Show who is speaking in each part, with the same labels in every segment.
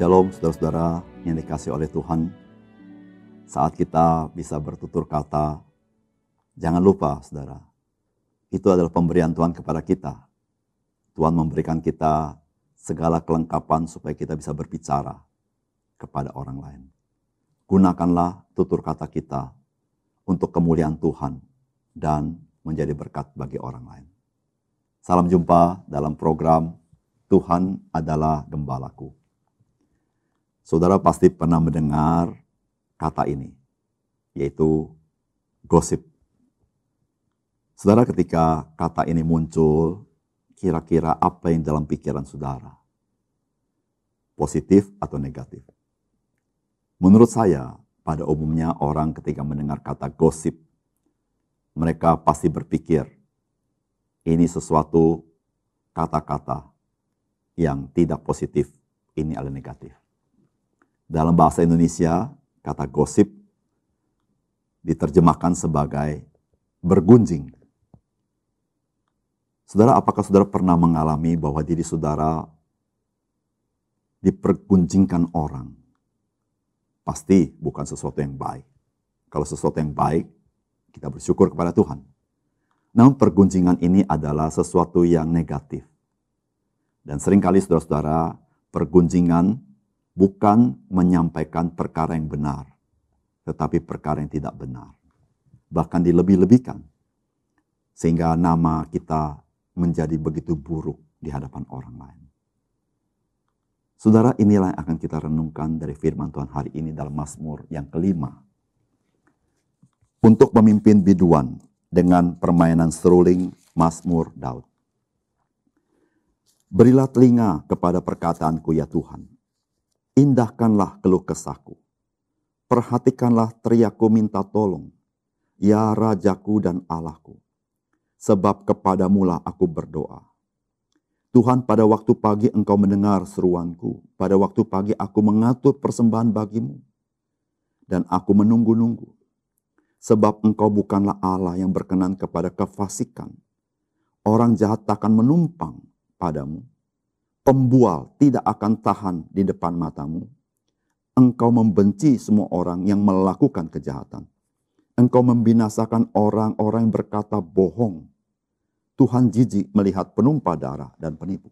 Speaker 1: Shalom saudara-saudara yang dikasih oleh Tuhan. Saat kita bisa bertutur kata, jangan lupa saudara, itu adalah pemberian Tuhan kepada kita. Tuhan memberikan kita segala kelengkapan supaya kita bisa berbicara kepada orang lain. Gunakanlah tutur kata kita untuk kemuliaan Tuhan dan menjadi berkat bagi orang lain. Salam jumpa dalam program Tuhan adalah gembalaku. Saudara pasti pernah mendengar kata ini, yaitu gosip. Saudara ketika kata ini muncul, kira-kira apa yang dalam pikiran saudara? Positif atau negatif? Menurut saya, pada umumnya orang ketika mendengar kata gosip, mereka pasti berpikir, ini sesuatu kata-kata yang tidak positif, ini adalah negatif. Dalam bahasa Indonesia, kata gosip diterjemahkan sebagai bergunjing. Saudara, apakah saudara pernah mengalami bahwa diri saudara dipergunjingkan orang? Pasti bukan sesuatu yang baik. Kalau sesuatu yang baik, kita bersyukur kepada Tuhan. Namun pergunjingan ini adalah sesuatu yang negatif. Dan sering kali saudara-saudara, pergunjingan bukan menyampaikan perkara yang benar, tetapi perkara yang tidak benar. Bahkan dilebih-lebihkan. Sehingga nama kita menjadi begitu buruk di hadapan orang lain. Saudara, inilah yang akan kita renungkan dari firman Tuhan hari ini dalam Mazmur yang kelima. Untuk memimpin biduan dengan permainan seruling Mazmur Daud. Berilah telinga kepada perkataanku ya Tuhan Indahkanlah keluh kesahku. Perhatikanlah teriakku minta tolong. Ya Rajaku dan Allahku. Sebab kepadamulah aku berdoa. Tuhan pada waktu pagi engkau mendengar seruanku. Pada waktu pagi aku mengatur persembahan bagimu. Dan aku menunggu-nunggu. Sebab engkau bukanlah Allah yang berkenan kepada kefasikan. Orang jahat takkan menumpang padamu pembual tidak akan tahan di depan matamu. Engkau membenci semua orang yang melakukan kejahatan. Engkau membinasakan orang-orang yang berkata bohong. Tuhan jijik melihat penumpah darah dan penipu.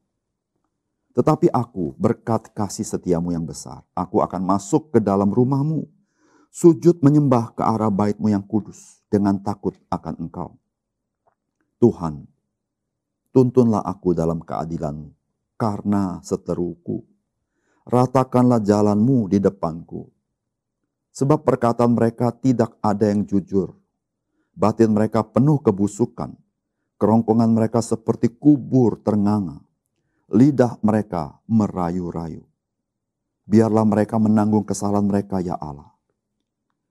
Speaker 1: Tetapi aku berkat kasih setiamu yang besar. Aku akan masuk ke dalam rumahmu. Sujud menyembah ke arah baitmu yang kudus. Dengan takut akan engkau. Tuhan, tuntunlah aku dalam keadilanmu karena seteruku. Ratakanlah jalanmu di depanku. Sebab perkataan mereka tidak ada yang jujur. Batin mereka penuh kebusukan. Kerongkongan mereka seperti kubur ternganga. Lidah mereka merayu-rayu. Biarlah mereka menanggung kesalahan mereka ya Allah.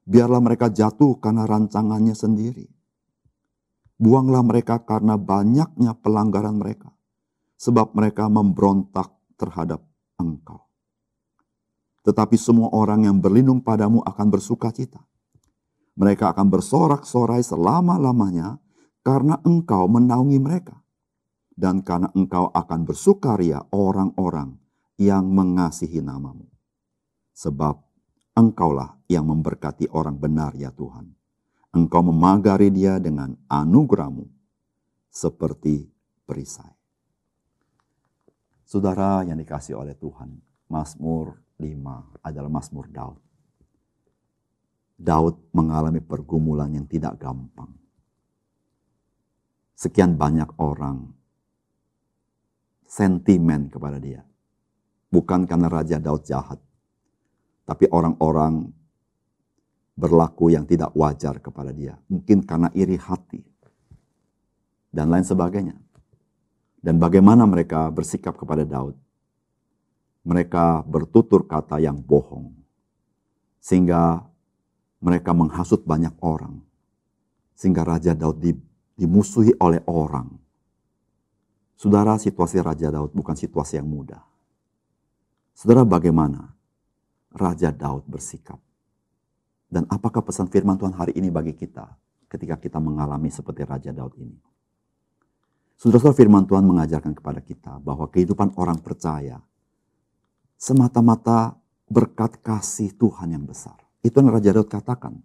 Speaker 1: Biarlah mereka jatuh karena rancangannya sendiri. Buanglah mereka karena banyaknya pelanggaran mereka sebab mereka memberontak terhadap engkau. Tetapi semua orang yang berlindung padamu akan bersuka cita. Mereka akan bersorak-sorai selama-lamanya karena engkau menaungi mereka. Dan karena engkau akan bersukaria orang-orang yang mengasihi namamu. Sebab engkaulah yang memberkati orang benar ya Tuhan. Engkau memagari dia dengan anugerahmu seperti perisai. Saudara yang dikasih oleh Tuhan, Mazmur 5 adalah Mazmur Daud. Daud mengalami pergumulan yang tidak gampang. Sekian banyak orang sentimen kepada dia. Bukan karena Raja Daud jahat, tapi orang-orang berlaku yang tidak wajar kepada dia. Mungkin karena iri hati dan lain sebagainya. Dan bagaimana mereka bersikap kepada Daud? Mereka bertutur kata yang bohong. Sehingga mereka menghasut banyak orang. Sehingga Raja Daud dimusuhi oleh orang. Saudara, situasi Raja Daud bukan situasi yang mudah. Saudara, bagaimana Raja Daud bersikap? Dan apakah pesan firman Tuhan hari ini bagi kita ketika kita mengalami seperti Raja Daud ini? Saudara-saudara firman Tuhan mengajarkan kepada kita bahwa kehidupan orang percaya semata-mata berkat kasih Tuhan yang besar. Itu yang Raja Daud katakan.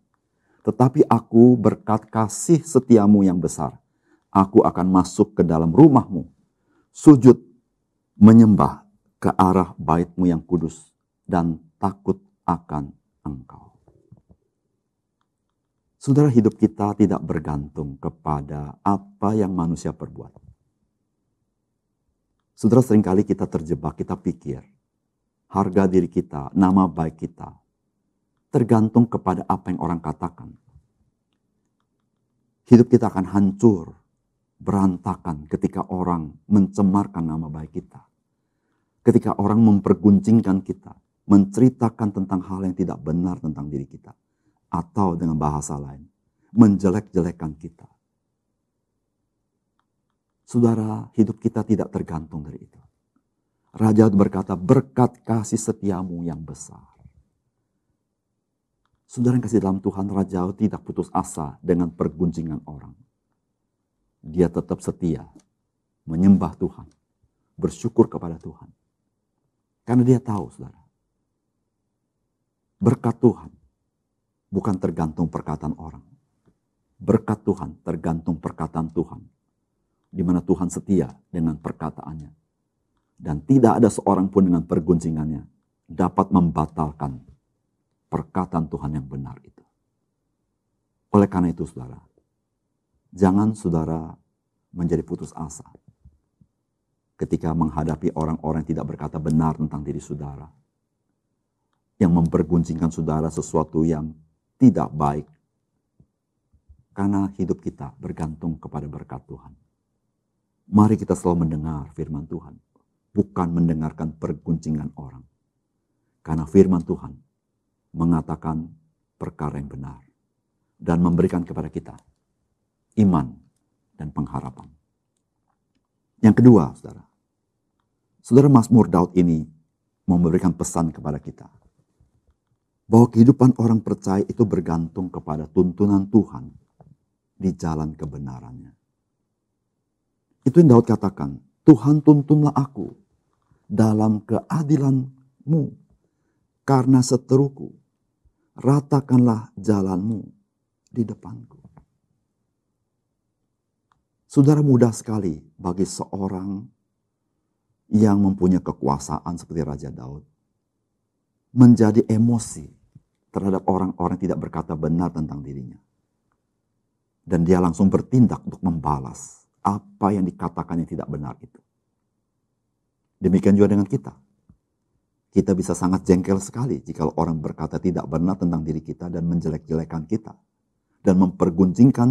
Speaker 1: Tetapi aku berkat kasih setiamu yang besar. Aku akan masuk ke dalam rumahmu. Sujud menyembah ke arah baitmu yang kudus. Dan takut akan engkau. Saudara hidup kita tidak bergantung kepada apa yang manusia perbuat. Saudara sering kali kita terjebak, kita pikir harga diri kita, nama baik kita tergantung kepada apa yang orang katakan. Hidup kita akan hancur, berantakan ketika orang mencemarkan nama baik kita. Ketika orang memperguncingkan kita, menceritakan tentang hal yang tidak benar tentang diri kita atau dengan bahasa lain, menjelek-jelekan kita. Saudara, hidup kita tidak tergantung dari itu. Raja berkata, berkat kasih setiamu yang besar. Saudara yang kasih dalam Tuhan, Raja tidak putus asa dengan perguncingan orang. Dia tetap setia, menyembah Tuhan, bersyukur kepada Tuhan. Karena dia tahu, saudara, berkat Tuhan bukan tergantung perkataan orang. Berkat Tuhan tergantung perkataan Tuhan. Di mana Tuhan setia dengan perkataannya. Dan tidak ada seorang pun dengan perguncingannya dapat membatalkan perkataan Tuhan yang benar itu. Oleh karena itu saudara, jangan saudara menjadi putus asa ketika menghadapi orang-orang yang tidak berkata benar tentang diri saudara. Yang memperguncingkan saudara sesuatu yang tidak baik. Karena hidup kita bergantung kepada berkat Tuhan. Mari kita selalu mendengar firman Tuhan. Bukan mendengarkan perguncingan orang. Karena firman Tuhan mengatakan perkara yang benar. Dan memberikan kepada kita iman dan pengharapan. Yang kedua, saudara. Saudara Mazmur Daud ini memberikan pesan kepada kita bahwa kehidupan orang percaya itu bergantung kepada tuntunan Tuhan di jalan kebenarannya. Itu yang Daud katakan, Tuhan tuntunlah aku dalam keadilanmu karena seteruku. Ratakanlah jalanmu di depanku. Saudara mudah sekali bagi seorang yang mempunyai kekuasaan seperti Raja Daud menjadi emosi terhadap orang-orang tidak berkata benar tentang dirinya. Dan dia langsung bertindak untuk membalas apa yang dikatakan yang tidak benar itu. Demikian juga dengan kita. Kita bisa sangat jengkel sekali jika orang berkata tidak benar tentang diri kita dan menjelek-jelekan kita. Dan memperguncingkan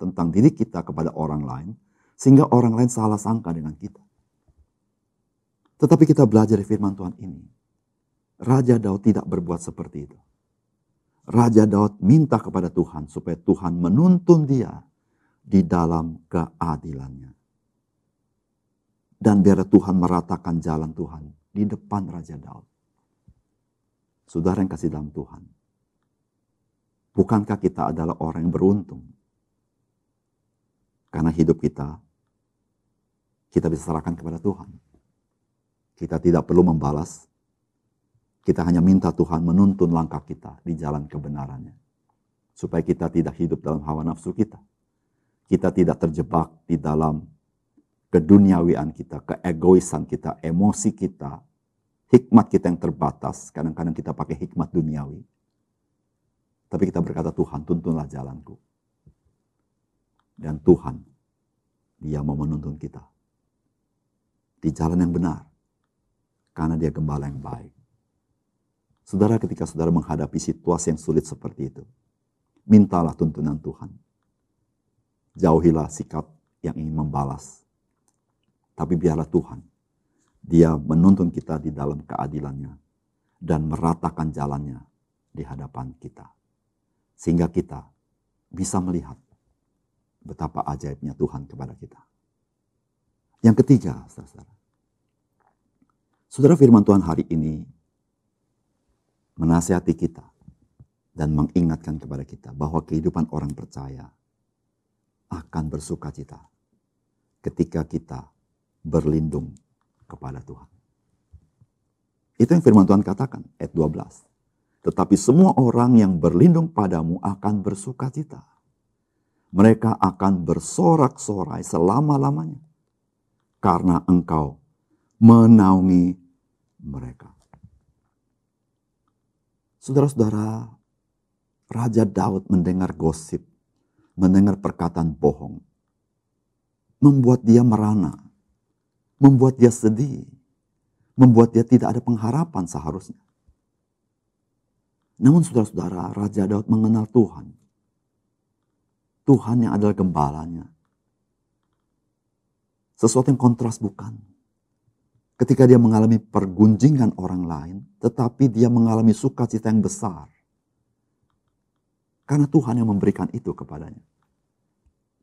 Speaker 1: tentang diri kita kepada orang lain, sehingga orang lain salah sangka dengan kita. Tetapi kita belajar di firman Tuhan ini. Raja Daud tidak berbuat seperti itu. Raja Daud minta kepada Tuhan supaya Tuhan menuntun dia di dalam keadilannya. Dan biar Tuhan meratakan jalan Tuhan di depan Raja Daud. Saudara yang kasih dalam Tuhan. Bukankah kita adalah orang yang beruntung? Karena hidup kita, kita bisa serahkan kepada Tuhan. Kita tidak perlu membalas, kita hanya minta Tuhan menuntun langkah kita di jalan kebenarannya. Supaya kita tidak hidup dalam hawa nafsu kita. Kita tidak terjebak di dalam keduniawian kita, keegoisan kita, emosi kita, hikmat kita yang terbatas. Kadang-kadang kita pakai hikmat duniawi. Tapi kita berkata, Tuhan tuntunlah jalanku. Dan Tuhan, dia mau menuntun kita. Di jalan yang benar. Karena dia gembala yang baik. Saudara ketika saudara menghadapi situasi yang sulit seperti itu, mintalah tuntunan Tuhan. Jauhilah sikap yang ingin membalas. Tapi biarlah Tuhan, dia menuntun kita di dalam keadilannya dan meratakan jalannya di hadapan kita. Sehingga kita bisa melihat betapa ajaibnya Tuhan kepada kita. Yang ketiga, saudara. Saudara firman Tuhan hari ini menasihati kita dan mengingatkan kepada kita bahwa kehidupan orang percaya akan bersuka cita ketika kita berlindung kepada Tuhan. Itu yang firman Tuhan katakan, ayat 12. Tetapi semua orang yang berlindung padamu akan bersuka cita. Mereka akan bersorak-sorai selama-lamanya. Karena engkau menaungi mereka. Saudara-saudara, Raja Daud mendengar gosip, mendengar perkataan bohong. Membuat dia merana, membuat dia sedih, membuat dia tidak ada pengharapan seharusnya. Namun saudara-saudara, Raja Daud mengenal Tuhan. Tuhan yang adalah gembalanya. Sesuatu yang kontras bukan. Ketika dia mengalami pergunjingan orang lain, tetapi dia mengalami sukacita yang besar. Karena Tuhan yang memberikan itu kepadanya.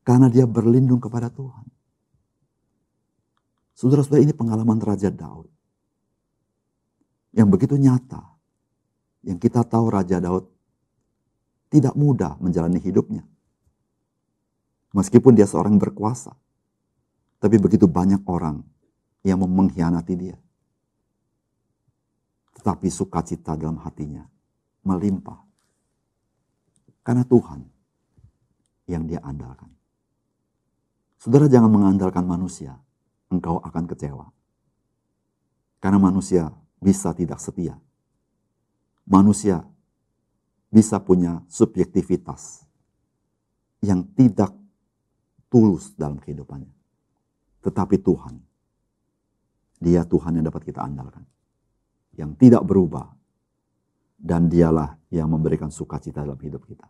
Speaker 1: Karena dia berlindung kepada Tuhan. Saudara-saudara ini pengalaman Raja Daud. Yang begitu nyata yang kita tahu Raja Daud tidak mudah menjalani hidupnya. Meskipun dia seorang berkuasa. Tapi begitu banyak orang yang mengkhianati dia. Tetapi sukacita dalam hatinya melimpah. Karena Tuhan yang dia andalkan. Saudara jangan mengandalkan manusia, engkau akan kecewa. Karena manusia bisa tidak setia manusia bisa punya subjektivitas yang tidak tulus dalam kehidupannya. Tetapi Tuhan, dia Tuhan yang dapat kita andalkan. Yang tidak berubah. Dan dialah yang memberikan sukacita dalam hidup kita.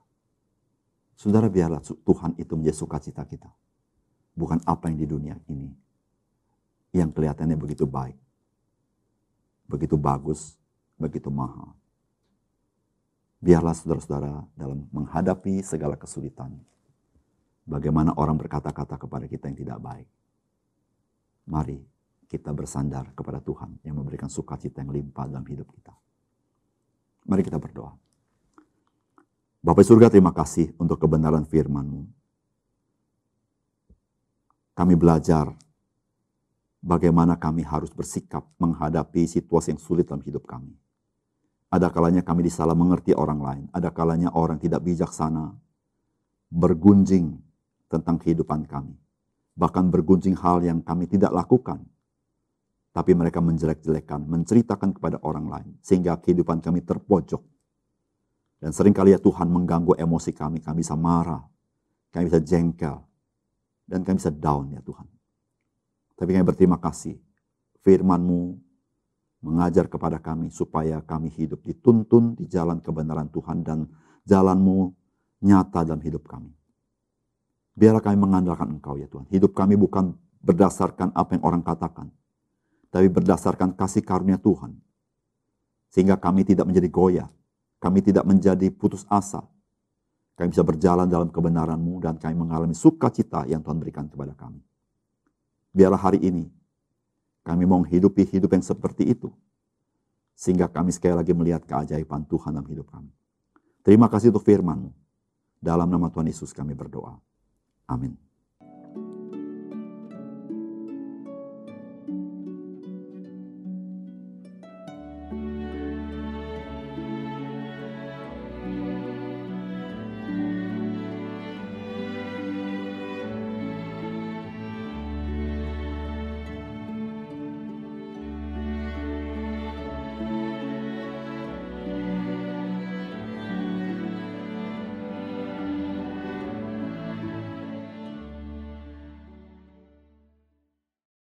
Speaker 1: Saudara biarlah Tuhan itu menjadi sukacita kita. Bukan apa yang di dunia ini. Yang kelihatannya begitu baik. Begitu bagus. Begitu mahal Biarlah saudara-saudara dalam menghadapi segala kesulitan. Bagaimana orang berkata-kata kepada kita yang tidak baik. Mari kita bersandar kepada Tuhan yang memberikan sukacita yang limpah dalam hidup kita. Mari kita berdoa. Bapak surga terima kasih untuk kebenaran firman-Mu. Kami belajar bagaimana kami harus bersikap menghadapi situasi yang sulit dalam hidup kami. Ada kalanya kami disalah mengerti orang lain. Ada kalanya orang tidak bijaksana bergunjing tentang kehidupan kami. Bahkan bergunjing hal yang kami tidak lakukan. Tapi mereka menjelek-jelekan, menceritakan kepada orang lain. Sehingga kehidupan kami terpojok. Dan sering kali ya Tuhan mengganggu emosi kami. Kami bisa marah. Kami bisa jengkel. Dan kami bisa down ya Tuhan. Tapi kami berterima kasih. Firman-Mu mengajar kepada kami supaya kami hidup dituntun di jalan kebenaran Tuhan dan jalanmu nyata dalam hidup kami. Biarlah kami mengandalkan Engkau ya Tuhan. Hidup kami bukan berdasarkan apa yang orang katakan, tapi berdasarkan kasih karunia Tuhan. Sehingga kami tidak menjadi goyah, kami tidak menjadi putus asa. Kami bisa berjalan dalam kebenaran-Mu dan kami mengalami sukacita yang Tuhan berikan kepada kami. Biarlah hari ini kami mau hidupi hidup yang seperti itu. Sehingga kami sekali lagi melihat keajaiban Tuhan dalam hidup kami. Terima kasih untuk firman Dalam nama Tuhan Yesus kami berdoa. Amin.